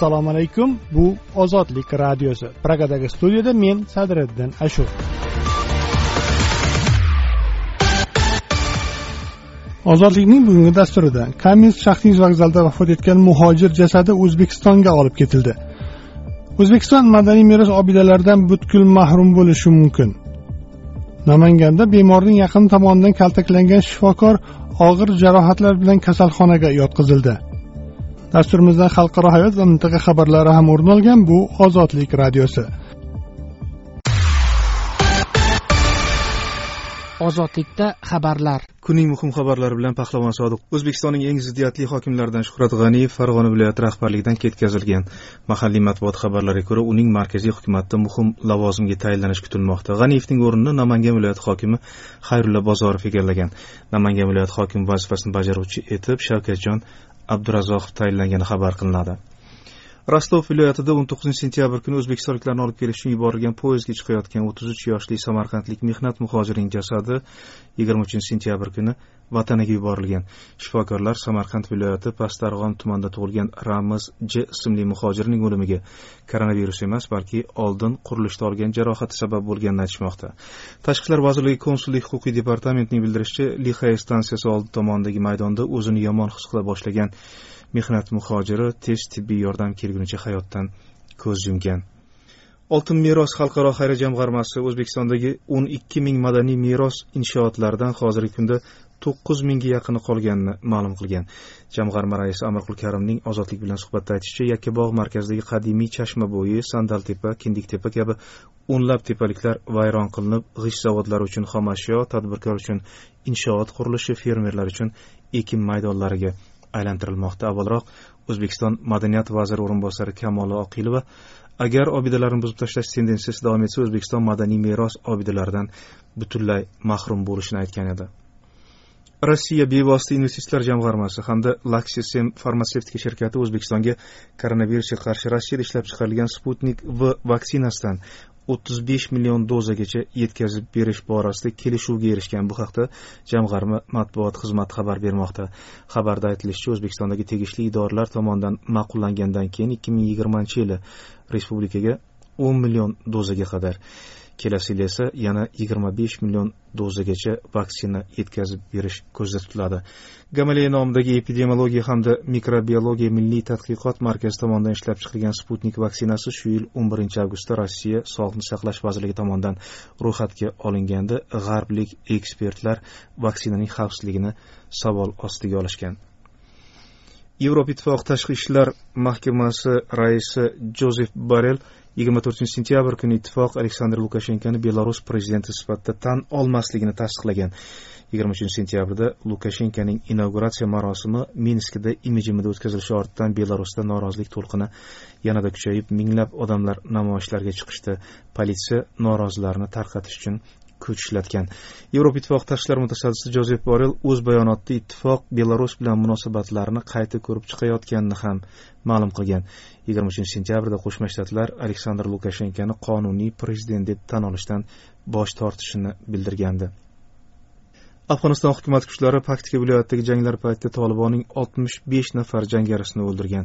assalomu alaykum. Bu ozodlik radiosi. Pragadagi studiyada men sadriddin ashur. Ozodlikning bugungi dasturida kamins shaxsiy vokzalida vafot etgan muhojir jasadi o'zbekistonga olib ketildi. O'zbekiston madaniy meros obidalaridan butkul mahrum bo'lishi mumkin. Namanganda bemorning yaqini tomonidan kaltaklangan shifokor og'ir jarohatlar bilan kasalxonaga yotqizildi. Dasturimizdan xalqaro hayot va mintaqa xabarlari ham o'rin olgan bu ozodlik radiosi. Ozodlikda xabarlar. Kunning muhim xabarlari bilan pahlavon sodiq. O'zbekistonning eng ziddiyatli hokimlaridan shuhrat g'aniyev farg'ona viloyati rahbarligidan ketkazilgan mahalliy matbuot xabarlariga ko'ra uning markaziy hukumatda muhim lavozimga tayinlanishi kutilmoqda. G'aniyevning o'rnini namangan viloyati hokimi xayrulla bozorov egallagan. Namangan viloyati hokimi vazifasini bajaruvchi etib shavkatjon abdurazzoqov tayinlangani xabar qilinadi. Rostov viloyatida o'n to'qqizinchi sentyabr kuni o'zbekistonliklarni olib kelish uchun yuborilgan poyezdga chiqayotgan o'ttiz uch yoshli samarqandlik mehnat muhojirining jasadi yigirma uchinchi sentyabr kuni vataniga yuborilgan. Shifokorlar samarqand viloyati pastdarg'om tumanida tug'ilgan ramiz j ismli muhojirning o'limiga koronavirus emas balki oldin qurilishda olgan jarohati sabab bo'lganini aytishmoqda. Tashqi ishlar vazirligi konsullik huquqiy departamentining bildirishicha lixay stansiyasi oldi tomonidagi maydonda o'zini yomon his qila boshlagan mehnat muhojiri tez tibbiy yordam kelgunicha hayotdan ko'z yumgan. Oltin meros xalqaro xayriya jamg'armasi o'zbekistondagi o'n ikki ming madaniy meros inshootlaridan hozirgi kunda to'qqiz mingga yaqini qolganini ma'lum qilgan. Jamg'arma raisi amirqul karimning ozodlik bilan suhbatda aytishicha yakkabog' markazidagi qadimiy chashma bo'yi sandaltepa kindiktepa kabi o'nlab tepaliklar vayron qilinib g'isht zavodlari uchun xomashyo tadbirkor uchun inshoot qurilishi fermerlar uchun ekin maydonlariga aylantirilmoqda. Avvalroq o'zbekiston madaniyat vaziri o'rinbosari kamola oqilova agar obidalarni buzib tashlash tendensiyasi davom etsa o'zbekiston madaniy meros obidalaridan butunlay mahrum bo'lishini aytgan edi. Rossiya bevosita investitsiyalar jamg'armasi hamda laksisem farmatsevtika shirkati o'zbekistonga koronavirusga qarshi rossiyada ishlab chiqarilgan sputnik v vaksinasidan o'ttiz besh million dozagacha yetkazib berish borasida kelishuvga erishgan. Bu haqda jamg'arma matbuot xizmati xabar bermoqda. Xabarda aytilishicha o'zbekistondagi tegishli idoralar tomonidan ma'qullangandan keyin ikki ming yigirmanchi yili respublikaga o'n million dozaga qadar kelasi yil esa yana yigirma besh million dozagacha vaksina yetkazib berish ko'zda tutiladi. Gamaleya nomidagi epidemiologiya hamda mikrobiologiya milliy tadqiqot markazi tomonidan ishlab chiqilgan sputnik vaksinasi shu yil o'n birinchi avgustda rossiya sog'liqni saqlash vazirligi tomonidan ro'yxatga olinganda g'arblik ekspertlar vaksinaning xavfsizligini savol ostiga olishgan. Yevropa ittifoqi tashqi ishlar mahkamasi raisi jozef barel yigirma to'rtinchi sentyabr kuni ittifoq aleksandr lukashenkoni belarus prezidenti sifatida tan olmasligini tasdiqlagan. Yigirma uchinchi sentyabrda lukashenkoning inauguratsiya marosimi minskda imijimida o'tkazilishi ortidan belarusda norozilik to'lqini yanada kuchayib minglab odamlar namoyishlarga chiqishdi. Politsiya norozilarni tarqatish uchun kuch ishlatgan yevropa ittifoqi tashqi ishlar mutasaddisi jozef borel o'z bayonotida ittifoq belarus bilan munosabatlarni qayta ko'rib chiqayotganini ham ma'lum qilgan. Yigirma uchinchi sentyabrda qo'shma shtatlar aleksandr lukashenkoni qonuniy prezident deb tan olishdan bosh tortishini bildirgandi. Afg'oniston hukumat kuchlari paktika viloyatidagi janglar paytida tolibonning oltmish besh nafar jangarisini o'ldirgan.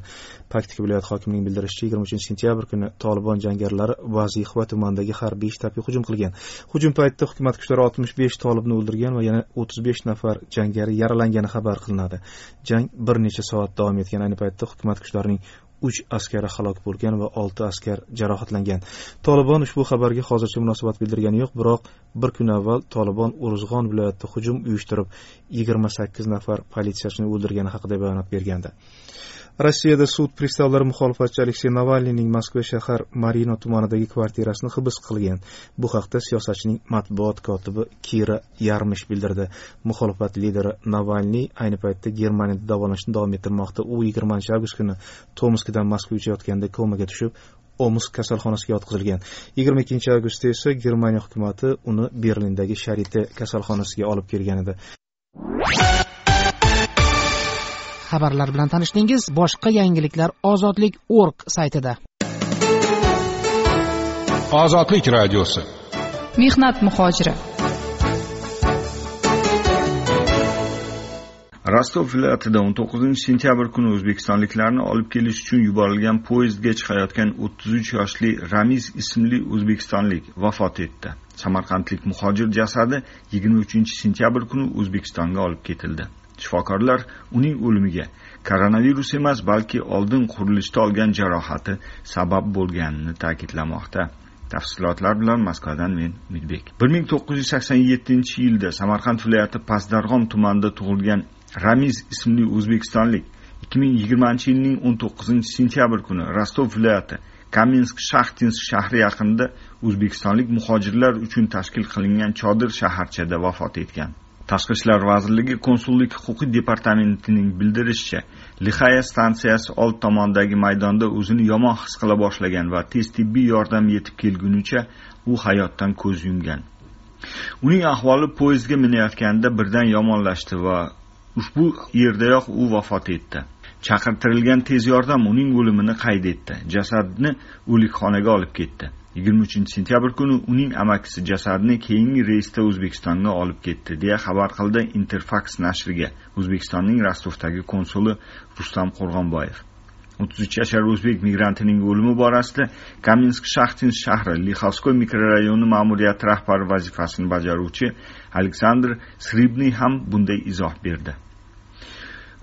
Paktika viloyati hokimining bildirishicha yigirma uchinchi sentyabr kuni tolibon jangarilari vazihva tumanidagi harbiy shtabga hujum qilgan. Hujum paytida hukumat kuchlari oltmish besh tolibni o'ldirgan va yana o'ttiz besh nafar jangari yaralangani xabar qilinadi. Jang bir necha soat davom etgan. Ayni paytda hukumat kuchlarining uch askari halok bo'lgan va olti askar jarohatlangan. Tolibon ushbu xabarga hozircha munosabat bildirgani yo'q biroq bir kun avval tolibon uruzg'on viloyatida hujum uyushtirib yigirma sakkiz nafar politsiyachini o'ldirgani haqida bayonot bergandi. Rossiyada sud pristavlari muxolifatchi aleksey navalniyning moskva shahar marino tumanidagi kvartirasini hibs qilgan. Bu haqda siyosatchining matbuot kotibi kira yarmish bildirdi. Muxolifat lideri navalniy ayni paytda germaniyada davolanishni davom ettirmoqda. U yigirmanchi avgust kuni tomskdan moskvaga uchayotganda komaga tushib omsk kasalxonasiga yotqizilgan. Yigirma ikkinchi avgustda esa germaniya hukumati uni berlindagi sharite kasalxonasiga olib kelgan edi. Xabarlar bilan tanishdingiz. Boshqa yangiliklar ozodlik org saytida. Ozodlik radiosi. Mehnat muhojiri. Rostov viloyatida o'n to'qqizinchi sentyabr kuni o'zbekistonliklarni olib kelish uchun yuborilgan poyezdga chiqayotgan o'ttiz uch yoshli ramiz ismli o'zbekistonlik vafot etdi. Samarqandlik muhojir jasadi yigirma uchinchi sentyabr kuni o'zbekistonga olib ketildi shifokorlar uning o'limiga koronavirus emas balki oldin qurilishda olgan jarohati sabab bo'lganini ta'kidlamoqda. Tafsilotlar bilan moskvadan men umidbek bir ming to'qqiz yuz sakson yettinchi yilda samarqand viloyati pastdarg'om tumanida tug'ilgan ramiz ismli o'zbekistonlik ikki ming yigirmanchi yilning o'n to'qqizinchi sentyabr kuni rostov viloyati kaminsk shaxtinsk shahri yaqinida o'zbekistonlik muhojirlar uchun tashkil qilingan chodir shaharchada vafot etgan. Tashqi ishlar vazirligi konsullik huquqiy departamentining bildirishicha lixaya stansiyasi old tomondagi maydonda o'zini yomon his qila boshlagan va tez tibbiy yordam yetib kelgunicha u hayotdan ko'z yumgan. Uning ahvoli poyezdga minayotganda birdan yomonlashdi va ushbu yerdayoq u vafot etdi. Chaqirtirilgan tez yordam uning o'limini qayd etdi. Jasadni o'likxonaga olib ketdi. Yigirma uchinchi sentyabr kuni uning amakisi jasadni keyingi reysda o'zbekistonga olib ketdi deya xabar qildi interfaks nashriga o'zbekistonning rostovdagi konsuli rustam qo'rg'onboyev. o'ttiz uch yashar o'zbek migrantining o'limi borasida kaminsk shaxtin shahri lixovskoy mikrorayoni ma'muriyati rahbari vazifasini bajaruvchi aleksandr sribniy ham bunday izoh berdi.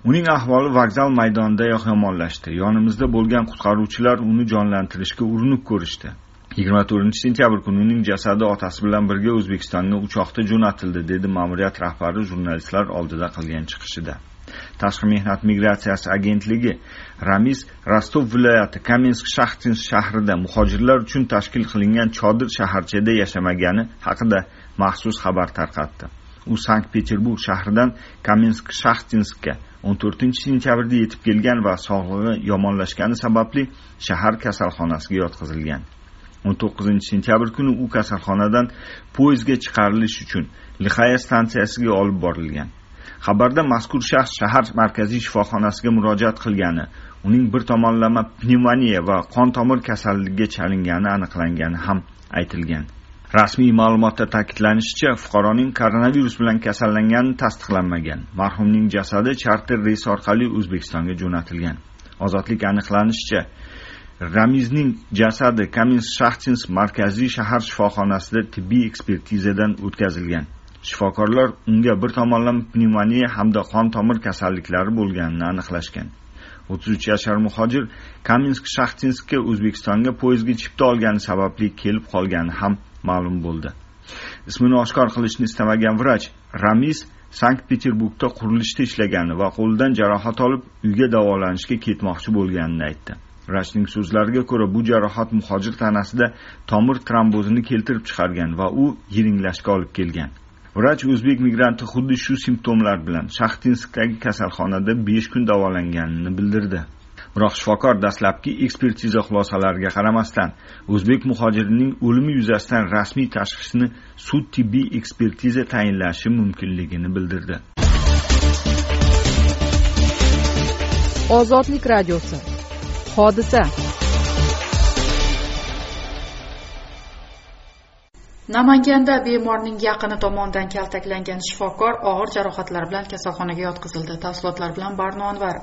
Uning ahvoli vokzal maydonidayoq yomonlashdi. Yonimizda bo'lgan qutqaruvchilar uni jonlantirishga urinib ko'rishdi. Yigirma to'rtinchi sentyabr kuni uning jasadi otasi bilan birga o'zbekistonga uchoqda jo'natildi dedi ma'muriyat rahbari jurnalistlar oldida qilgan chiqishida. Tashqi mehnat migratsiyasi agentligi ramiz rostov viloyati kamensk shaxtinsk shahrida muhojirlar uchun tashkil qilingan chodir shaharchada yashamagani haqida maxsus xabar tarqatdi. U sankt peterburg shahridan kamensk shaxtinskka o'n to'rtinchi sentyabrda yetib kelgan va sog'lig'i yomonlashgani sababli shahar kasalxonasiga yotqizilgan. O'n to'qqizinchi sentyabr kuni u kasalxonadan poyezdga chiqarilish uchun lixaya stansiyasiga olib borilgan. Xabarda mazkur shaxs shahar markaziy shifoxonasiga murojaat qilgani uning bir tomonlama pnevmoniya va qon tomir kasalligiga chalingani aniqlangani ham aytilgan. Rasmiy ma'lumotda ta'kidlanishicha fuqaroning koronavirus bilan kasallangani tasdiqlanmagan. Marhumning jasadi charter reys orqali o'zbekistonga jo'natilgan. Ozodlik aniqlanishicha ramizning jasadi kamins shaxtins markaziy shahar shifoxonasida tibbiy ekspertizadan o'tkazilgan. Shifokorlar unga bir tomonlama pnevmoniya hamda qon tomir kasalliklari bo'lganini aniqlashgan. o'ttiz uch yashar muhojir kaminsk shaxtinskka o'zbekistonga poyezdga chipta olgani sababli kelib qolgani ham ma'lum bo'ldi. Ismini oshkor qilishni istamagan vrach ramiz sankt peterburgda qurilishda ishlagani va qo'lidan jarohat olib uyga davolanishga ketmoqchi bo'lganini aytdi. Vrachning so'zlariga ko'ra bu jarohat muhojir tanasida tomir trombozini keltirib chiqargan va u yiringlashga olib kelgan. Vrach o'zbek migranti xuddi shu simptomlar bilan shaxtinskdagi kasalxonada besh kun davolanganini bildirdi. Biroq shifokor dastlabki ekspertiza xulosalariga qaramasdan o'zbek muhojirining o'limi yuzasidan rasmiy tashxisni sud tibbiy ekspertiza tayinlashi mumkinligini bildirdi. Ozodlik radiosi. Hodisa. Namanganda bemorning yaqini tomonidan kaltaklangan shifokor og'ir jarohatlar bilan kasalxonaga yotqizildi. Tafsilotlar bilan barno anvar.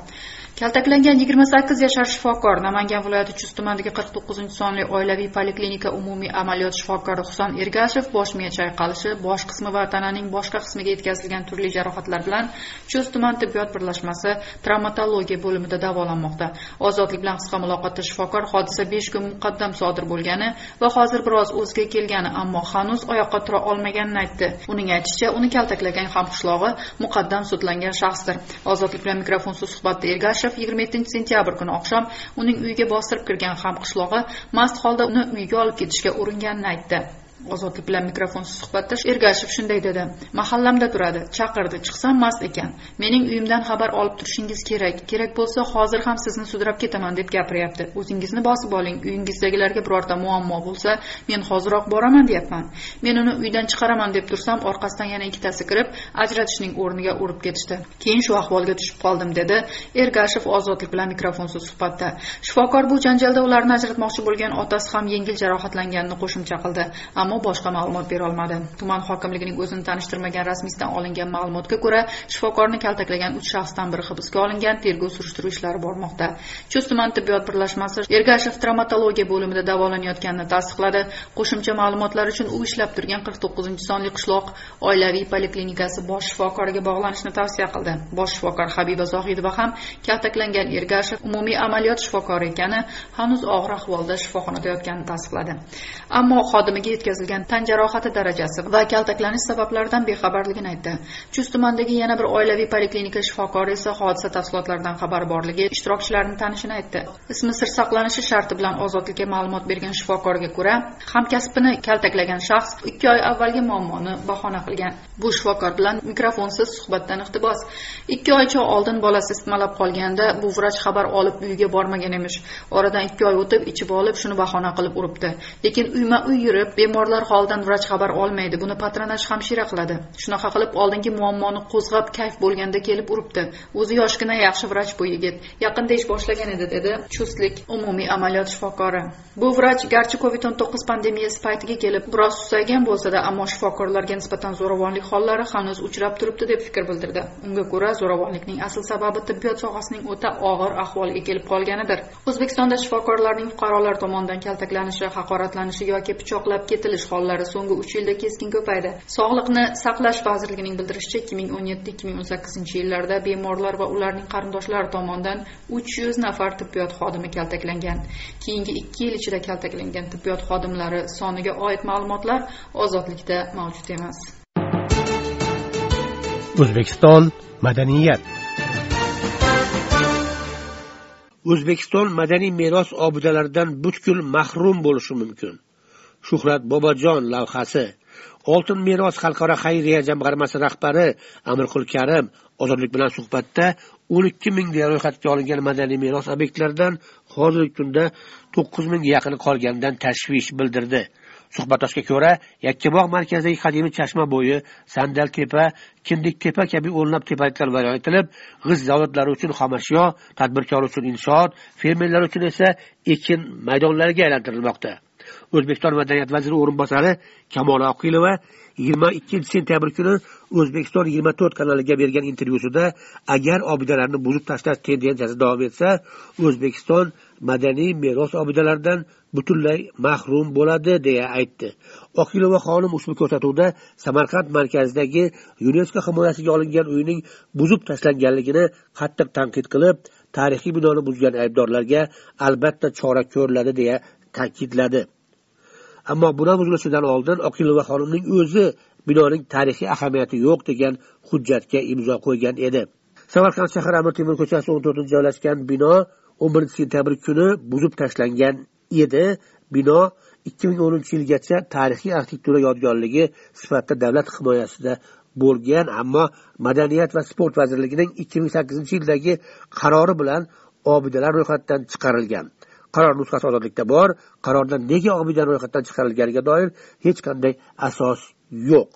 Kaltaklangan yigirma sakkiz yashar shifokor namangan viloyati chust tumanidagi qirq to'qqizinchi sonli oilaviy poliklinika umumiy amaliyot shifokori husan ergashev bosh miya chayqalishi bosh qismi va tananing boshqa qismiga yetkazilgan turli jarohatlar bilan chust tuman tibbiyot birlashmasi travmatologiya bo'limida davolanmoqda. Ozodlik bilan qisqa muloqotda shifokor hodisa besh kun muqaddam sodir bo'lgani va hozir biroz o'ziga kelgani ammo hanuz oyoqqa tura olmaganini aytdi. Uning aytishicha uni kaltaklagan hamqishlog'i muqaddam sudlangan shaxsdir. Ozodlik bilan mikrofonsiz suhbatda ergashev Alisherov 27 sentyabr kuni oqshom uning uyiga bostirib kirgan hamqishlog'i mast holda uni uyga olib ketishga uringanini aytdi. Ozodlik bilan mikrofonsiz suhbatda ergashev shunday dedi. Mahallamda turadi. Chaqirdi. Chiqsam mast ekan. Mening uyimdan xabar olib turishingiz kerak. Kerak bo'lsa hozir ham sizni sudrab ketaman deb gapiryapti. O'zingizni bosib oling. Uyingizdagilarga birorta muammo bo'lsa men hoziroq boraman deyapman. Men uni uydan chiqaraman deb tursam orqasidan yana ikkitasi kirib ajratishning o'rniga urib ketishdi. Keyin shu ahvolga tushib qoldim dedi. Ergashev ozodlik bilan mikrofonsiz suhbatda. Shifokor bu janjalda ularni ajratmoqchi bo'lgan otasi ham yengil jarohatlanganini qo'shimcha qildi. Ammo boshqa ma'lumot bera olmadi. Tuman hokimligining o'zini tanishtirmagan rasmiysidan olingan ma'lumotga ko'ra shifokorni kaltaklagan uch shaxsdan biri hibsga olingan tergov surishtiruv ishlari bormoqda. Chust tuman tibbiyot birlashmasi ergashev travmatologiya bo'limida davolanayotganini tasdiqladi. Qo'shimcha ma'lumotlar uchun u ishlab turgan qirq to'qqizinchi sonli qishloq. Oilaviy poliklinikasi bosh shifokoriga bog'lanishni tavsiya qildi. Bosh shifokor habiba zohidova ham kaltaklangan ergashev umumiy amaliyot shifokori ekani hanuz og'ir ahvolda shifoxonada yotganini tasdiqladi. Ammo xodimiga yetkazilgan tan jarohati darajasi va kaltaklanish sabablaridan bexabarligini aytdi. Chust tumanidagi yana bir oilaviy poliklinika shifokori esa hodisa tafsilotlaridan xabari borligi ishtirokchilarni tanishini aytdi. Ismi sir saqlanishi sharti bilan ozodlikka ma'lumot bergan shifokorga ko'ra hamkasbini kaltaklagan shaxs ikki oy avvalgi muammoni bahona qilgan. Bu shifokor bilan mikrofonsiz suhbatdan iqtibos. Ikki oycha oldin bolasi isitmalab qolganda bu vrach xabar olib uyiga bormagan emish. Oradan ikki oy o'tib ichib olib shuni bahona qilib uribdi. Lekin uyma uy yurib bemorlar holidan vrach xabar olmaydi. Buni patronaj hamshira qiladi. Shunaqa qilib oldingi muammoni qo'zg'ab kayf bo'lganda kelib uribdi. O'zi yoshgina yaxshi vrach bu yigit. Yaqinda ish boshlagan edi dedi chustlik umumiy amaliyot shifokori. Bu vrach garchi covid o'n to'qqiz pandemiyasi paytiga kelib biroz susaygan bo'lsada ammo shifokorlarga nisbatan zo'ravonlik hollari hanuz uchrab turibdi deb fikr bildirdi. Unga ko'ra zo'ravonlikning asl sababi tibbiyot sohasining o'ta og'ir ahvolga kelib qolganidir. O'zbekistonda shifokorlarning fuqarolar tomonidan kaltaklanishi haqoratlanishi yoki pichoqlab ketilishi ketilish hollari so'nggi uch yilda keskin ko'paydi. Sog'liqni saqlash vazirligining bildirishicha ikki ming o'n yetti ikki ming o'n sakkizinchi yillarda bemorlar va ularning qarindoshlari tomonidan uch yuz nafar tibbiyot xodimi kaltaklangan. Keyingi ikki yil ichida kaltaklangan tibbiyot xodimlari soniga oid ma'lumotlar ozodlikda mavjud emas. O'zbekiston madaniyat. O'zbekiston madaniy meros obidalaridan butkul mahrum bo'lishi mumkin shuhrat bobojon lavhasi. Oltin meros xalqaro xayriya jamg'armasi rahbari amirqul karim ozodlik bilan suhbatda o'n ikki mingga ro'yxatga olingan madaniy meros obyektlaridan hozirgi kunda to'qqiz mingga yaqini qolganidan tashvish bildirdi. Suhbatdoshga ko'ra yakkabog' markazidagi qadimiy chashma bo'yi sandaltepa kindiktepa kabi o'nlab tepaliklar vayron etilib g'iz zavodlari uchun xomashyo tadbirkor uchun inshoot fermerlar uchun esa ekin maydonlariga aylantirilmoqda. O'zbekiston madaniyat vaziri o'rinbosari kamola oqilova yigirma ikkinchi sentyabr kuni o'zbekiston yigirma to'rt kanaliga bergan intervyusida agar obidalarni buzib tashlash tendensiyasi davom etsa o'zbekiston madaniy meros obidalaridan butunlay mahrum bo'ladi deya aytdi. Oqilova xonim ushbu ko'rsatuvda samarqand markazidagi yunesko himoyasiga olingan uyning buzib tashlanganligini qattiq tanqid qilib tarixiy binoni buzgan aybdorlarga albatta chora ko'riladi deya ta'kidladi. Ammo bino buzilishidan oldin oqilova xonimning o'zi binoning tarixiy ahamiyati yo'q degan hujjatga imzo qo'ygan edi. Samarqand shahar amir temur ko'chasi o'n to'rtinchi joylashgan bino o'n birinchi sentyabr kuni buzib tashlangan edi. Bino ikki ming o'ninchi yilgacha tarixiy arxitektura yodgorligi sifatida davlat himoyasida bo'lgan ammo madaniyat va sport vazirligining ikki ming sakkizinchi yildagi qarori bilan obidalar ro'yxatidan chiqarilgan. Qaror nusxasi ozodlikda bor. Qarorda nega obidan ro'yxatdan chiqarilganiga doir hech qanday asos yo'q.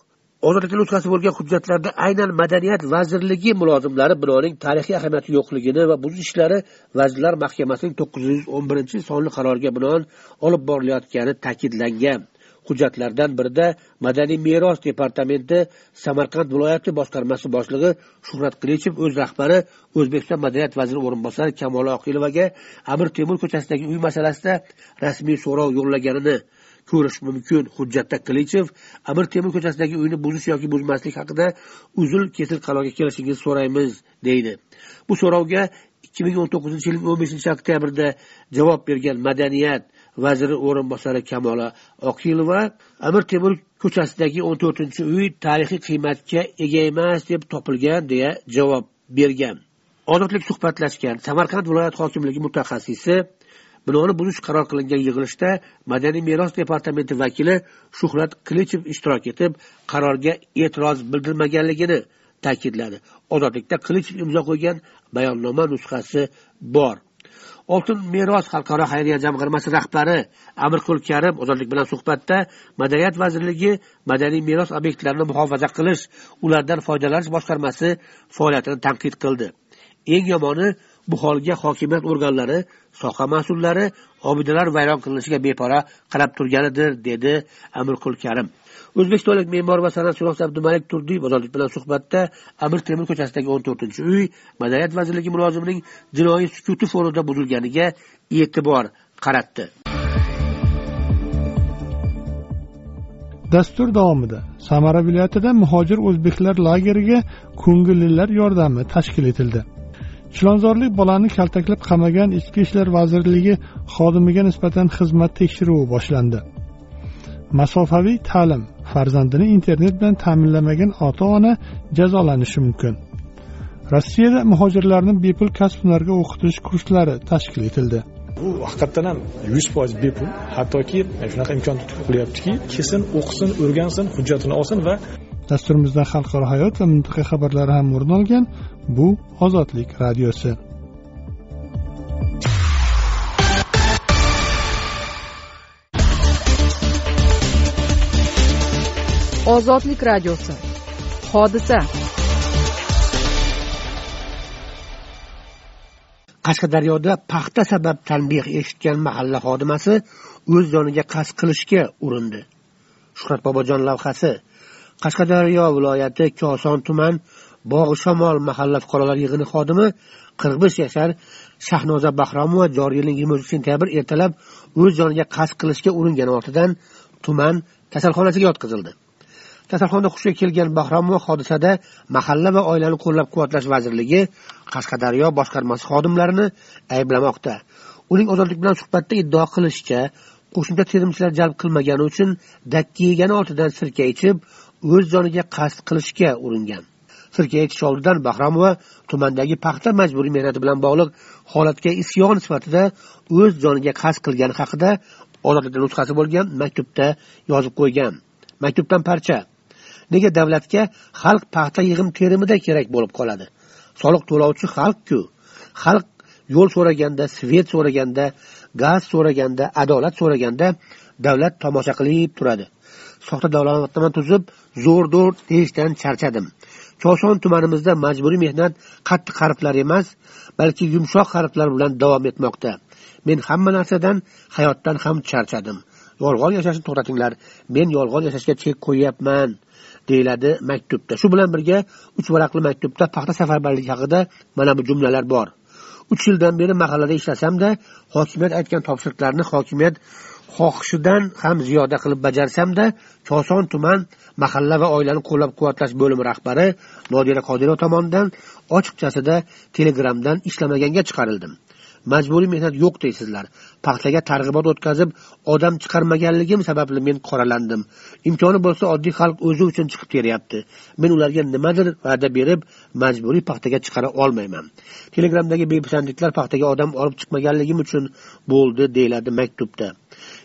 Ozodlikda nusxasi bo'lgan hujjatlarda aynan madaniyat vazirligi mulozimlari binoning tarixiy ahamiyati yo'qligini va buzish ishlari vazirlar mahkamasining to'qqiz yuz o'n birinchi sonli qaroriga binoan olib borilayotgani ta'kidlangan. Hujjatlardan birida madaniy meros departamenti samarqand viloyati boshqarmasi boshlig'i shuhrat qilichev o'z rahbari o'zbekiston madaniyat vaziri o'rinbosari kamola oqilovaga amir temur ko'chasidagi uy masalasida rasmiy so'rov yo'llaganini ko'rish mumkin. Hujjatda qilichev amir temur ko'chasidagi uyni buzish yoki buzmaslik haqida uzil kesil qarorga kelishingizni so'raymiz deydi. Bu so'rovga ikki ming o'n to'qqizinchi yilning o'n beshinchi oktyabrda javob bergan madaniyat vaziri o'rinbosari kamola oqilova amir temur ko'chasidagi o'n to'rtinchi uy tarixiy qiymatga ega emas deb topilgan deya javob bergan. Ozodlik suhbatlashgan samarqand viloyat hokimligi mutaxassisi binoni buzish qaror qilingan yig'ilishda madaniy meros departamenti vakili shuhrat qilichev ishtirok etib qarorga e'tiroz bildirmaganligini ta'kidladi. Ozodlikda qilichev imzo qo'ygan bayonnoma nusxasi bor. Oltin meros xalqaro xayriya jamg'armasi rahbari amirqul karim ozodlik bilan suhbatda madaniyat vazirligi madaniy meros obyektlarini muhofaza qilish ulardan foydalanish boshqarmasi faoliyatini tanqid qildi. Eng yomoni bu holga hokimiyat organlari soha mas'ullari obidalar vayron qilinishiga beparvo qarab turganidir dedi amirqul karim o'zbekistonlik me'mor va san'atshunos abdumalik turdiy ozodlik bilan suhbatda amir temur ko'chasidagi o'n to'rtinchi uy madaniyat vazirligi mulozimining jinoiy sukuti fonida buzilganiga e'tibor qaratdi. Dastur davomida samara viloyatida muhojir o'zbeklar lageriga ko'ngillilar yordami tashkil etildi. Chilonzorlik bolani kaltaklab qamagan ichki ishlar vazirligi xodimiga nisbatan xizmat tekshiruvi boshlandi. Masofaviy ta'lim farzandini internet bilan ta'minlamagan ota ona jazolanishi mumkin. Rossiyada muhojirlarni bepul kasb hunarga o'qitish kurslari tashkil etildi. Bu haqiqatdan ham yuz foiz bepul. Hattoki shunaqa imkon qilyaptiki kelsin o'qisin o'rgansin hujjatini olsin va dasturimizda xalqaro hayot va mintaqa xabarlari ham o'rin olgan bu ozodlik radiosi ozodlik radiosi. Hodisa. Qashqadaryoda paxta sabab tanbeh eshitgan mahalla xodimasi o'z joniga qasd qilishga urindi. Shuhrat bobojon lavhasi. Qashqadaryo viloyati koson tuman bog' shamol mahalla fuqarolar yig'ini xodimi qirq besh yashar shahnoza bahromova joriy yilning yigirma uch sentyabr ertalab o'z joniga qasd qilishga uringani ortidan tuman kasalxonasiga yotqizildi. Kasalxonada hushiga kelgan bahromova hodisada mahalla va oilani qo'llab quvvatlash vazirligi qashqadaryo boshqarmasi xodimlarini ayblamoqda. Uning ozodlik bilan suhbatda iddao qilishicha qo'shimcha terimchilar jalb qilmagani uchun dakki yegani ortidan sirka ichib o'z joniga qasd qilishga uringan. Sirka ichish oldidan bahromova tumandagi paxta majburiy mehnati bilan bog'liq holatga isyon sifatida o'z joniga qasd qilgani haqida ozodlikda nusxasi bo'lgan maktubda yozib qo'ygan. Maktubdan parcha. Nega davlatga xalq paxta yig'im terimida kerak bo'lib qoladi? Soliq to'lovchi xalqku. Xalq yo'l so'raganda svet so'raganda gaz so'raganda adolat so'raganda davlat tomosha qilib turadi. Soxta dalolatnoma tuzib zo'r do'r deyishdan charchadim. Koson tumanimizda majburiy mehnat qattiq harflar emas balki yumshoq harflar bilan davom etmoqda. Men hamma narsadan hayotdan ham charchadim. Yolg'on yashashni to'xtatinglar. Men yolg'on yashashga chek qo'yyapman. Deyiladi maktubda. Shu bilan birga uch varaqli maktubda paxta safarbarligi haqida mana bu jumlalar bor. Uch yildan beri mahallada ishlasamda hokimiyat aytgan topshiriqlarni hokimiyat xohishidan ham ziyoda qilib bajarsamda koson tuman mahalla va oilani qo'llab quvvatlash bo'limi rahbari nodira qodirova tomonidan ochiqchasida telegramdan ishlamaganga chiqarildim. Majburiy mehnat yo'q deysizlar. Paxtaga targ'ibot o'tkazib odam chiqarmaganligim sababli men qoralandim. Imkoni bo'lsa oddiy xalq o'zi uchun chiqib teryapti men ularga nimadir va'da berib majburiy paxtaga chiqara olmayman. Telegramdagi bepisandliklar paxtaga odam olib chiqmaganligim uchun bo'ldi deyiladi maktubda.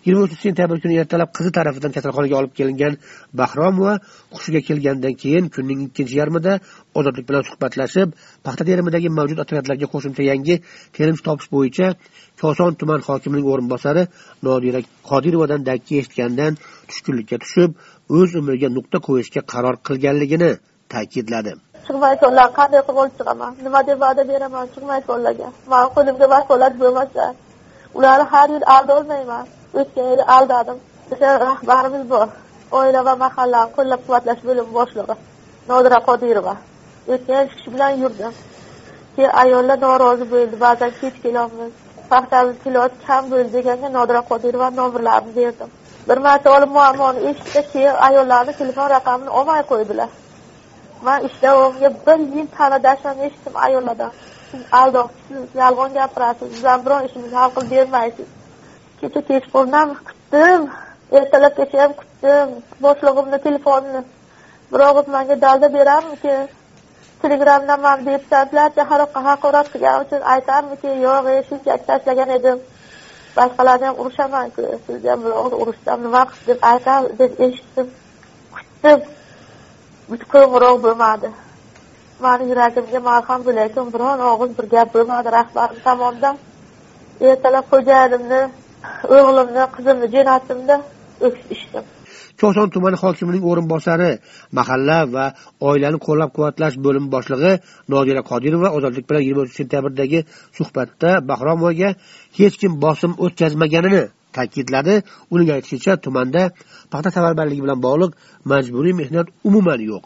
Yigirma uchinchi sentyabr kuni ertalab qizi tarafidan kasalxonaga olib kelingan bahromova hushiga kelgandan keyin kunning ikkinchi yarmida ozodlik bilan suhbatlashib paxta terimidagi mavjud otryadlarga qo'shimcha yangi terimchi topish bo'yicha koson tuman hokimining o'rinbosari nodira qodirovadan dakki eshitgandan tushkunlikka tushib o'z umriga nuqta qo'yishga qaror qilganligini ta'kidladi. Chiqmay sonlar qanday qilib olib chiqaman? Nima deb va'da beraman? Chiqmay sonlarga mani qo'limga vakolat bo'lmasa ularni har yil aldolmayman. O'tgan yili aldadim. O'sha rahbarimiz bor oila va mahalla qo'llab quvvatlash bo'limi boshlig'i nodira qodirova. O'tgan kishi bilan yurdim. Keyin ayollar norozi bo'ldi ba'zan kech kelamiz paxtamiz kiloti kam bo'ldi deganga nodira qodirova nomerlarini berdim. Bir marta olib muammoni eshitdi keyin ayollarni telefon raqamini olmay qo'ydilar. Man ishlavimga bir yil tanadashimni eshitdim ayollardan. Siz aldoqchisiz yolg'on gapirasiz bizdan biron ishimizni hal qilib bermaysiz. Kecha kechqurundan kutdim ertalabgacha ham kutdim boshlig'imni telefonini. Bir manga dalda beradimikin telegramdan man deputatlarcha haqorat qilgani uchun aytarmikin? Yo'q e shunchaki tashlagan edim. Boshqalarni ham urishamanku sizni ham birovni urishsam nima qilib deb aytar deb eshitdim. Kutdim qo'ng'iroq bo'lmadi. Mani yuragimga malham bo'layotgan biron og'iz bir gap bo'lmadi rahbarim tomonidan. Ertalab xo'jayinimni o'g'limni qizimni jo'natdimda o'kishdim koson tumani hokimining o'rinbosari mahalla va oilani qo'llab quvvatlash bo'limi boshlig'i nodira qodirova ozodlik bilan yigirma uchinchi sentyabrdagi suhbatda bahromovaga hech kim bosim o'tkazmaganini ta'kidladi. Uning aytishicha tumanda paxta safarbarligi bilan bog'liq majburiy mehnat umuman yo'q.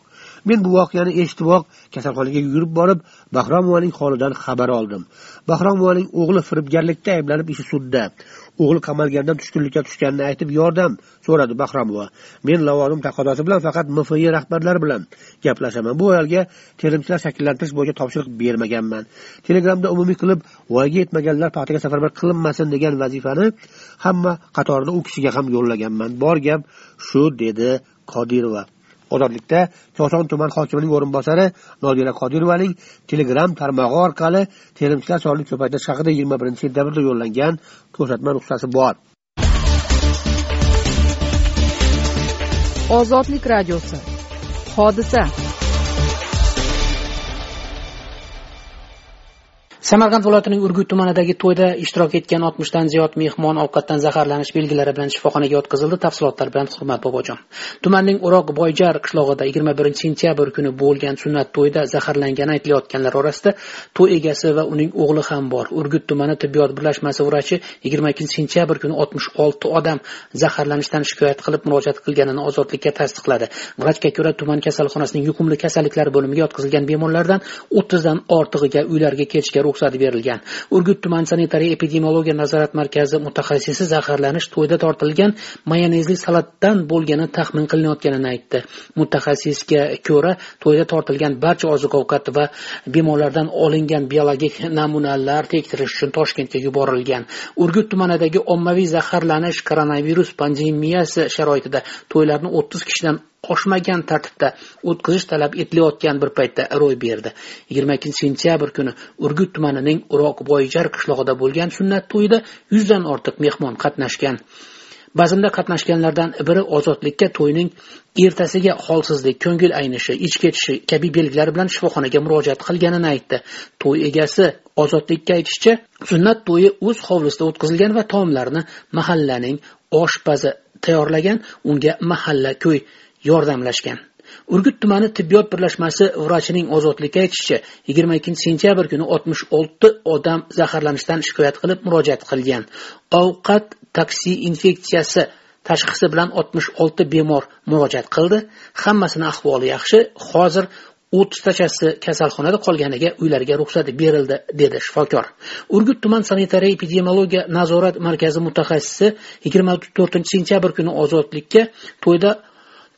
Men bu voqeani eshitiboq kasalxonaga yugurib borib bahromovaning holidan xabar oldim. Bahromovaning o'g'li firibgarlikda ayblanib ishi sudda. O'g'li qamalgandan tushkunlikka tushganini aytib yordam so'radi bahromova men lavozim taqozosi bilan faqat mfi rahbarlari bilan gaplashaman. Bu ayolga terimchilar shakllantirish bo'yicha topshiriq bermaganman. Telegramda umumiy qilib voyaga yetmaganlar paxtaga safarbar qilinmasin degan vazifani hamma qatorida u kishiga ham yo'llaganman. Bor gap shu dedi qodirova. Ozodlikda koson tuman hokimining o'rinbosari nodira qodirovaning telegram tarmog'i orqali terimchilar sonini ko'paytirish haqida yigirma birinchi sentyabrda yo'llangan ko'rsatma ruxsati bor. Ozodlik radiosi. Hodisa. Samarqand viloyatining urgut tumanidagi to'yda ishtirok etgan oltmishdan ziyod mehmon ovqatdan zaharlanish belgilari bilan shifoxonaga yotqizildi. Tafsilotlar bilan hurmat bobojon. Tumanning o'roq boyjar qishlog'ida yigirma birinchi sentyabr kuni bo'lgan sunnat to'yida zaharlangani aytilayotganlar orasida to'y egasi va uning o'g'li ham bor. Urgut tumani tibbiyot birlashmasi vrachi yigirma ikkinchi sentyabr kuni oltmish olti odam zaharlanishdan shikoyat qilib murojaat qilganini ozodlikka tasdiqladi. Vrachga ko'ra tuman kasalxonasining yuqumli kasalliklar bo'limiga yotqizilgan bemorlardan o'ttizdan ortig'iga uylariga ketishga ruxsat berilgan. Urgut tuman sanitariya epidemiologiya nazorat markazi mutaxassisi zaharlanish to'yda tortilgan mayonezli salatdan bo'lgani taxmin qilinayotganini aytdi. Mutaxassisga ko'ra to'yda tortilgan barcha oziq ovqat va bemorlardan olingan biologik namunalar tekshirish uchun toshkentga yuborilgan. Urgut tumanidagi ommaviy zaharlanish koronavirus pandemiyasi sharoitida to'ylarni o'ttiz kishidan qo'shmagan tartibda o'tkazish talab etilayotgan bir paytda ro'y berdi. Yigirma ikkinchi sentyabr kuni urgut tumanining uroqboyjar qishlog'ida bo'lgan sunnat to'yida yuzdan ortiq mehmon qatnashgan. Bazmda qatnashganlardan biri ozodlikka to'yning ertasiga holsizlik ko'ngil aynishi ich ketishi kabi belgilar bilan shifoxonaga murojaat qilganini aytdi. To'y egasi ozodlikka aytishicha sunnat to'yi o'z hovlisida o'tkazilgan va taomlarni mahallaning oshpazi tayyorlagan unga mahalla ko'y yordamlashgan. Urgut tumani tibbiyot birlashmasi vrachining ozodlikka aytishicha yigirma ikkinchi sentyabr kuni oltmish olti odam zaharlanishdan shikoyat qilib murojaat qilgan. Ovqat taksi infeksiyasi tashxisi bilan oltmish olti bemor murojaat qildi. Hammasini ahvoli yaxshi. Hozir o'ttiztachasi kasalxonada qolganiga uylariga ruxsat berildi dedi shifokor. Urgut tuman sanitariya epidemiologiya nazorat markazi mutaxassisi yigirma to'rtinchi sentyabr kuni ozodlikka to'yda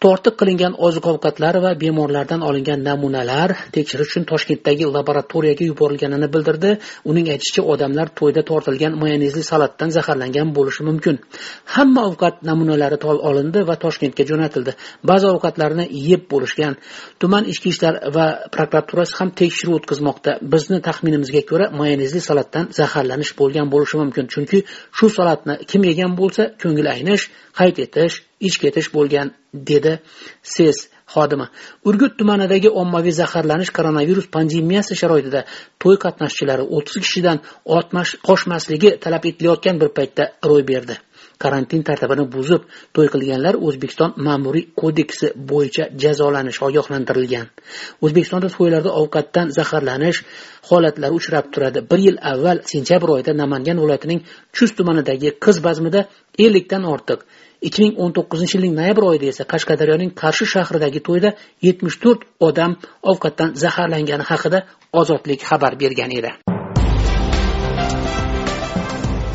tortiq qilingan oziq ovqatlar va bemorlardan olingan namunalar tekshirish uchun toshkentdagi laboratoriyaga yuborilganini bildirdi. Uning aytishicha odamlar to'yda tortilgan mayonezli salatdan zaharlangan bo'lishi mumkin. Hamma ovqat namunalari olindi va toshkentga jo'natildi. Ba'zi ovqatlarni yeb bo'lishgan tuman ichki ishlar va prokuraturasi ham tekshiruv o'tkazmoqda. Bizni taxminimizga ko'ra mayonezli salatdan zaharlanish bo'lgan bo'lishi mumkin. Chunki shu salatni kim yegan bo'lsa ko'ngil aynish qayd etish ich ketish bo'lgan dedi ses xodimi. Urgut tumanidagi ommaviy zaharlanish koronavirus pandemiyasi sharoitida to'y qatnashchilari o'ttiz kishidan qochmasligi talab etilayotgan bir paytda ro'y berdi. Karantin tartibini buzib to'y qilganlar o'zbekiston ma'muriy kodeksi bo'yicha jazolanishi ogohlantirilgan. O'zbekistonda to'ylarda ovqatdan zaharlanish holatlari uchrab turadi. Bir yil avval sentyabr oyida namangan viloyatining chust tumanidagi qiz bazmida ellikdan ortiq ikki ming o'n to'qqizinchi yilning noyabr oyida esa qashqadaryoning qarshi shahridagi to'yda yetmish to'rt odam ovqatdan zaharlangani haqida ozodlik xabar bergan edi.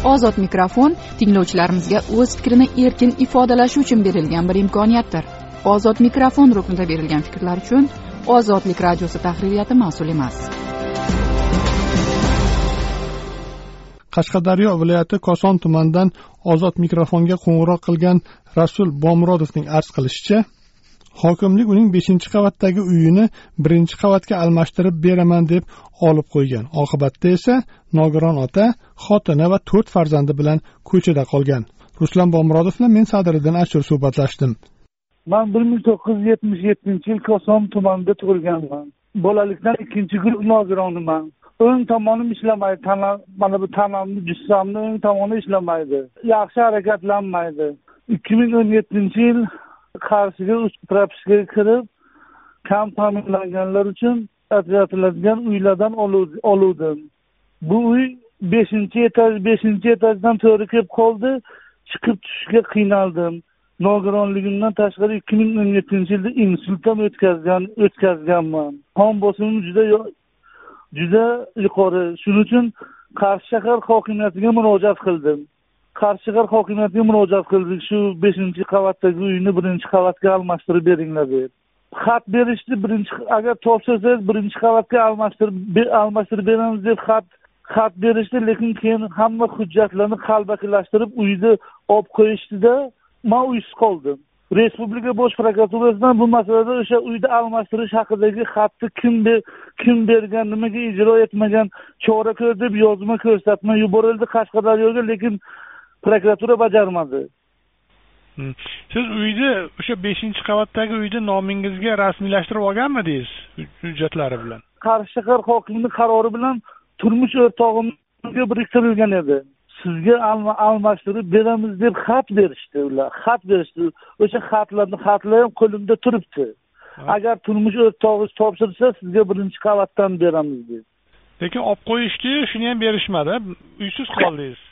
Ozod mikrofon tinglovchilarimizga o'z fikrini erkin ifodalashi uchun berilgan bir imkoniyatdir. Ozod mikrofon ruknida berilgan fikrlar uchun ozodlik radiosi tahririyati mas'ul emas. Qashqadaryo viloyati koson tumanidan ozod mikrofonga qo'ng'iroq qilgan rasul bomurodovning arz qilishicha hokimlik uning beshinchi qavatdagi uyini birinchi qavatga almashtirib beraman deb olib qo'ygan. Oqibatda esa nogiron ota xotini va to'rt farzandi bilan ko'chada qolgan. Ruslan bomurodov bilan men sadiriddin ashur suhbatlashdim. Man bir ming to'qqiz yuz yetmish yettinchi yil koson tumanida tug'ilganman. Bolalikdan ikkinchi guruh nogironiman o'ng tomonim ishlamaydi tana mana bu tanamni jussamni o'ng tomoni ishlamaydi. Yaxshi harakatlanmaydi. Ikki ming o'n yettinchi yil qarshiga propiskaga kirib kam ta'minlanganlar uchun ajratiladigan uylardan oluvdim. Bu uy beshinchi etaj beshinchi etajdan to'g'ri kelib qoldi chiqib tushishga qiynaldim. Nogironligimdan tashqari ikki ming o'n yettinchi yilda insult ham o'tkazgan o'tkazganman. Qon bosimim juda juda yuqori. Shuning uchun qarshi shahar hokimiyatiga murojaat qildim. Qarshig'ar hokimiyatiga murojaat qildik. Shu beshinchi qavatdagi uyni birinchi qavatga almashtirib beringlar deb xat berishdi birinchi agar topshirsangiz birinchi qavatga almashtirib almashtirib beramiz deb xat xat berishdi lekin keyin hamma hujjatlarni qalbakilashtirib uyni olib qo'yishdida man uysiz qoldim. Respublika bosh prokuraturasidan bu masalada o'sha uyni almashtirish haqidagi xatni kim kim bergan nimaga ijro etmagan chora ko'r deb yozma ko'rsatma yuborildi qashqadaryoga lekin prokuratura bajarmadi. Siz uyni o'sha beshinchi qavatdagi uyni nomingizga rasmiylashtirib olganmidingiz hujjatlari bilan? Qarshi shahar hokimini qarori bilan turmush o'rtog'imga biriktirilgan edi. Sizga almashtirib beramiz deb xat berishdi ular. Xat berishdi. O'sha xatlarni xatlar ham qo'limda turibdi. Agar turmush o'rtog'ingiz topshirsa sizga birinchi qavatdan beramiz deb. Lekin olib qo'yishdiyu shuni ham berishmadi. Uysiz qoldingiz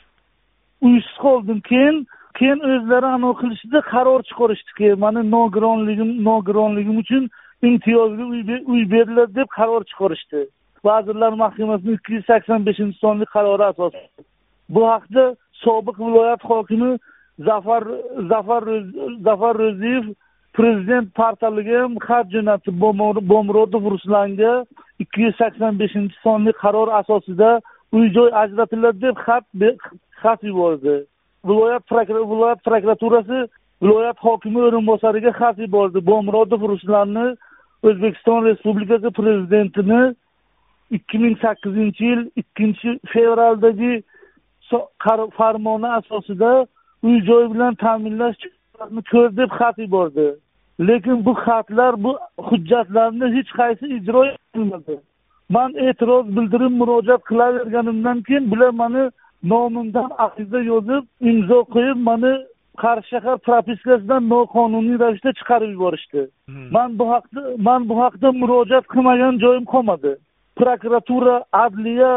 uysiz qoldim. Keyin keyin o'zlari anavi qilishdi qaror chiqarishdi. Mani nogironligim nogironligim uchun imtiyozli uy beriladi deb qaror chiqarishdi. Vazirlar mahkamasini ikki yuz sakson beshinchi sonli qarori asosida. Bu haqda sobiq viloyat hokimi zafar zafar zafar ro'ziyev prezident portaliga ham xat jo'natib bomurodov ruslanga ikki yuz sakson beshinchi sonli qaror asosida uy joy ajratiladi deb xat xat yubordi viloyat viloyat prokuraturasi viloyat hokimi o'rinbosariga xat yubordi bomurodov ruslanni o'zbekiston respublikasi prezidentini ikki ming sakkizinchi yil ikkinchi fevraldagi farmoni asosida uy joy bilan ta'minlash ko'r deb xat yubordi lekin bu xatlar bu hujjatlarni hech qaysi ijro etilmadi man e'tiroz bildirib murojaat qilaverganimdan keyin bular mani nomimdan ariza yozib imzo qo'yib mani qarshi shahar propiskasidan noqonuniy ravishda chiqarib yuborishdi. Man bu haqda man bu haqda murojaat qilmagan joyim qolmadi. Prokuratura adliya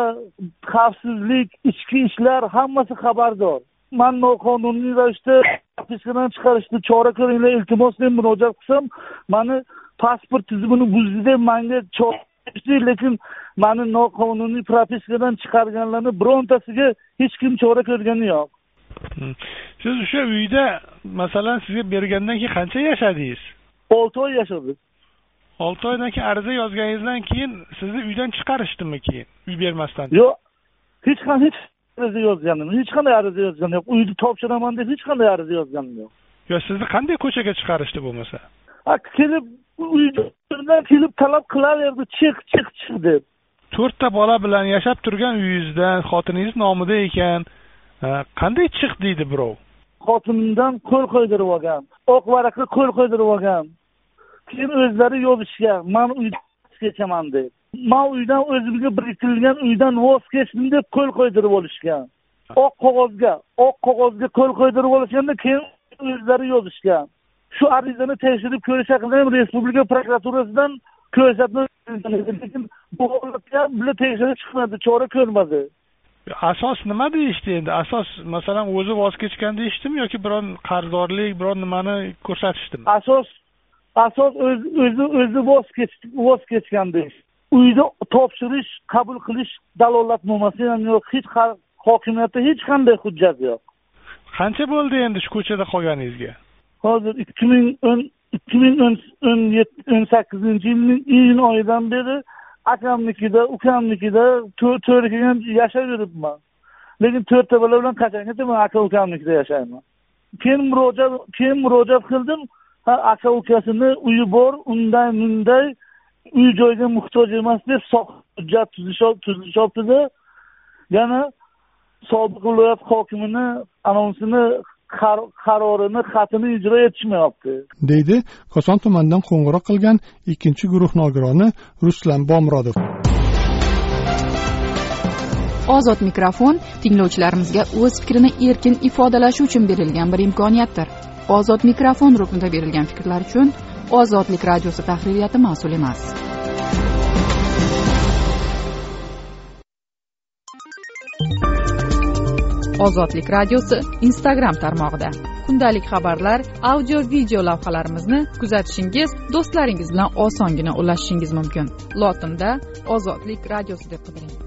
xavfsizlik ichki ishlar hammasi xabardor. Man noqonuniy ravishda propiskadan chiqarishdi chora ko'ringlar iltimos deb murojaat qilsam mani pasport tizimini buzdi deb manga lekin mani noqonuniy propiskadan chiqarganlarni birontasiga hech kim chora ko'rgani yo'q. Siz o'sha uyda masalan sizga bergandan keyin qancha yashadingiz? Olti oy yashadik. Olti oydan keyin ariza yozganingizdan keyin sizni uydan chiqarishdimi keyin uy bermasdan? Yo'q hech qanday hech ariza yozganim hech qanday ariza yozganim yo'q. Uyni topshiraman deb hech qanday ariza yozganim yo'q. Yo sizni qanday ko'chaga chiqarishdi bo'lmasa kelib uydan kelib talab qilaverdi chiq chiq chiq deb. To'rtta bola bilan yashab turgan uyingizdan xotiningiz nomida ekan. Qanday chiq deydi birov? Xotinimdan qo'l qo'ydirib olgan oq varaqqa qo'l qo'ydirib olgan. Keyin o'zlari yozishgan man uydan voz kechaman deb. Man uydan o'zimga biriktirilgan uydan voz kechdim deb qo'l qo'ydirib olishgan. Oq qog'ozga oq qog'ozga qo'l qo'ydirib olishganda keyin o'zlari yozishgan shu arizani tekshirib ko'rish haqida ham respublika prokuraturasidan ko'rsatma lekin bu holatda ham bular tekshirib chiqmadi chora ko'rmadi asos nima deyishdi endi? Asos masalan o'zi voz kechgan deyishdimi yoki biron qarzdorlik biron nimani ko'rsatishdimi asos asos o'zi o'zi voz kech voz kechgan deyish uyni topshirish qabul qilish dalolatnomasi ham yo'q. Hech hokimiyatda hech qanday hujjat yo'q. Qancha bo'ldi endi shu ko'chada qolganingizga hozir ikki ming o'n ikki ming o'n o'n o'n sakkizinchi yilning iyun oyidan beri akamnikida ukamnikida to'riga ham yashab yuribman. Lekin to'rtta bola bilan qachongacha man aka ukamnikida yashayman. Keyin murojaat keyin murojaat qildim. Ha aka ukasini uyi bor unday munday uy joyga muhtoj emas deb hujjat tuzishyaptida yana sobiq viloyat hokimini anonsini qarorini xatini ijro etishmayapti. Deydi koson tumanidan qo'ng'iroq qilgan ikkinchi guruh nogironi ruslan bomurodov ozod mikrofon tinglovchilarimizga o'z fikrini erkin ifodalashi uchun berilgan bir imkoniyatdir. Ozod mikrofon ruknida berilgan fikrlar uchun ozodlik radiosi tahririyati mas'ul emas ozodlik radiosi instagram tarmog'ida. Kundalik xabarlar audio video lavhalarimizni kuzatishingiz do'stlaringiz bilan osongina ulashishingiz mumkin. Lotinda ozodlik radiosi deb qidiring.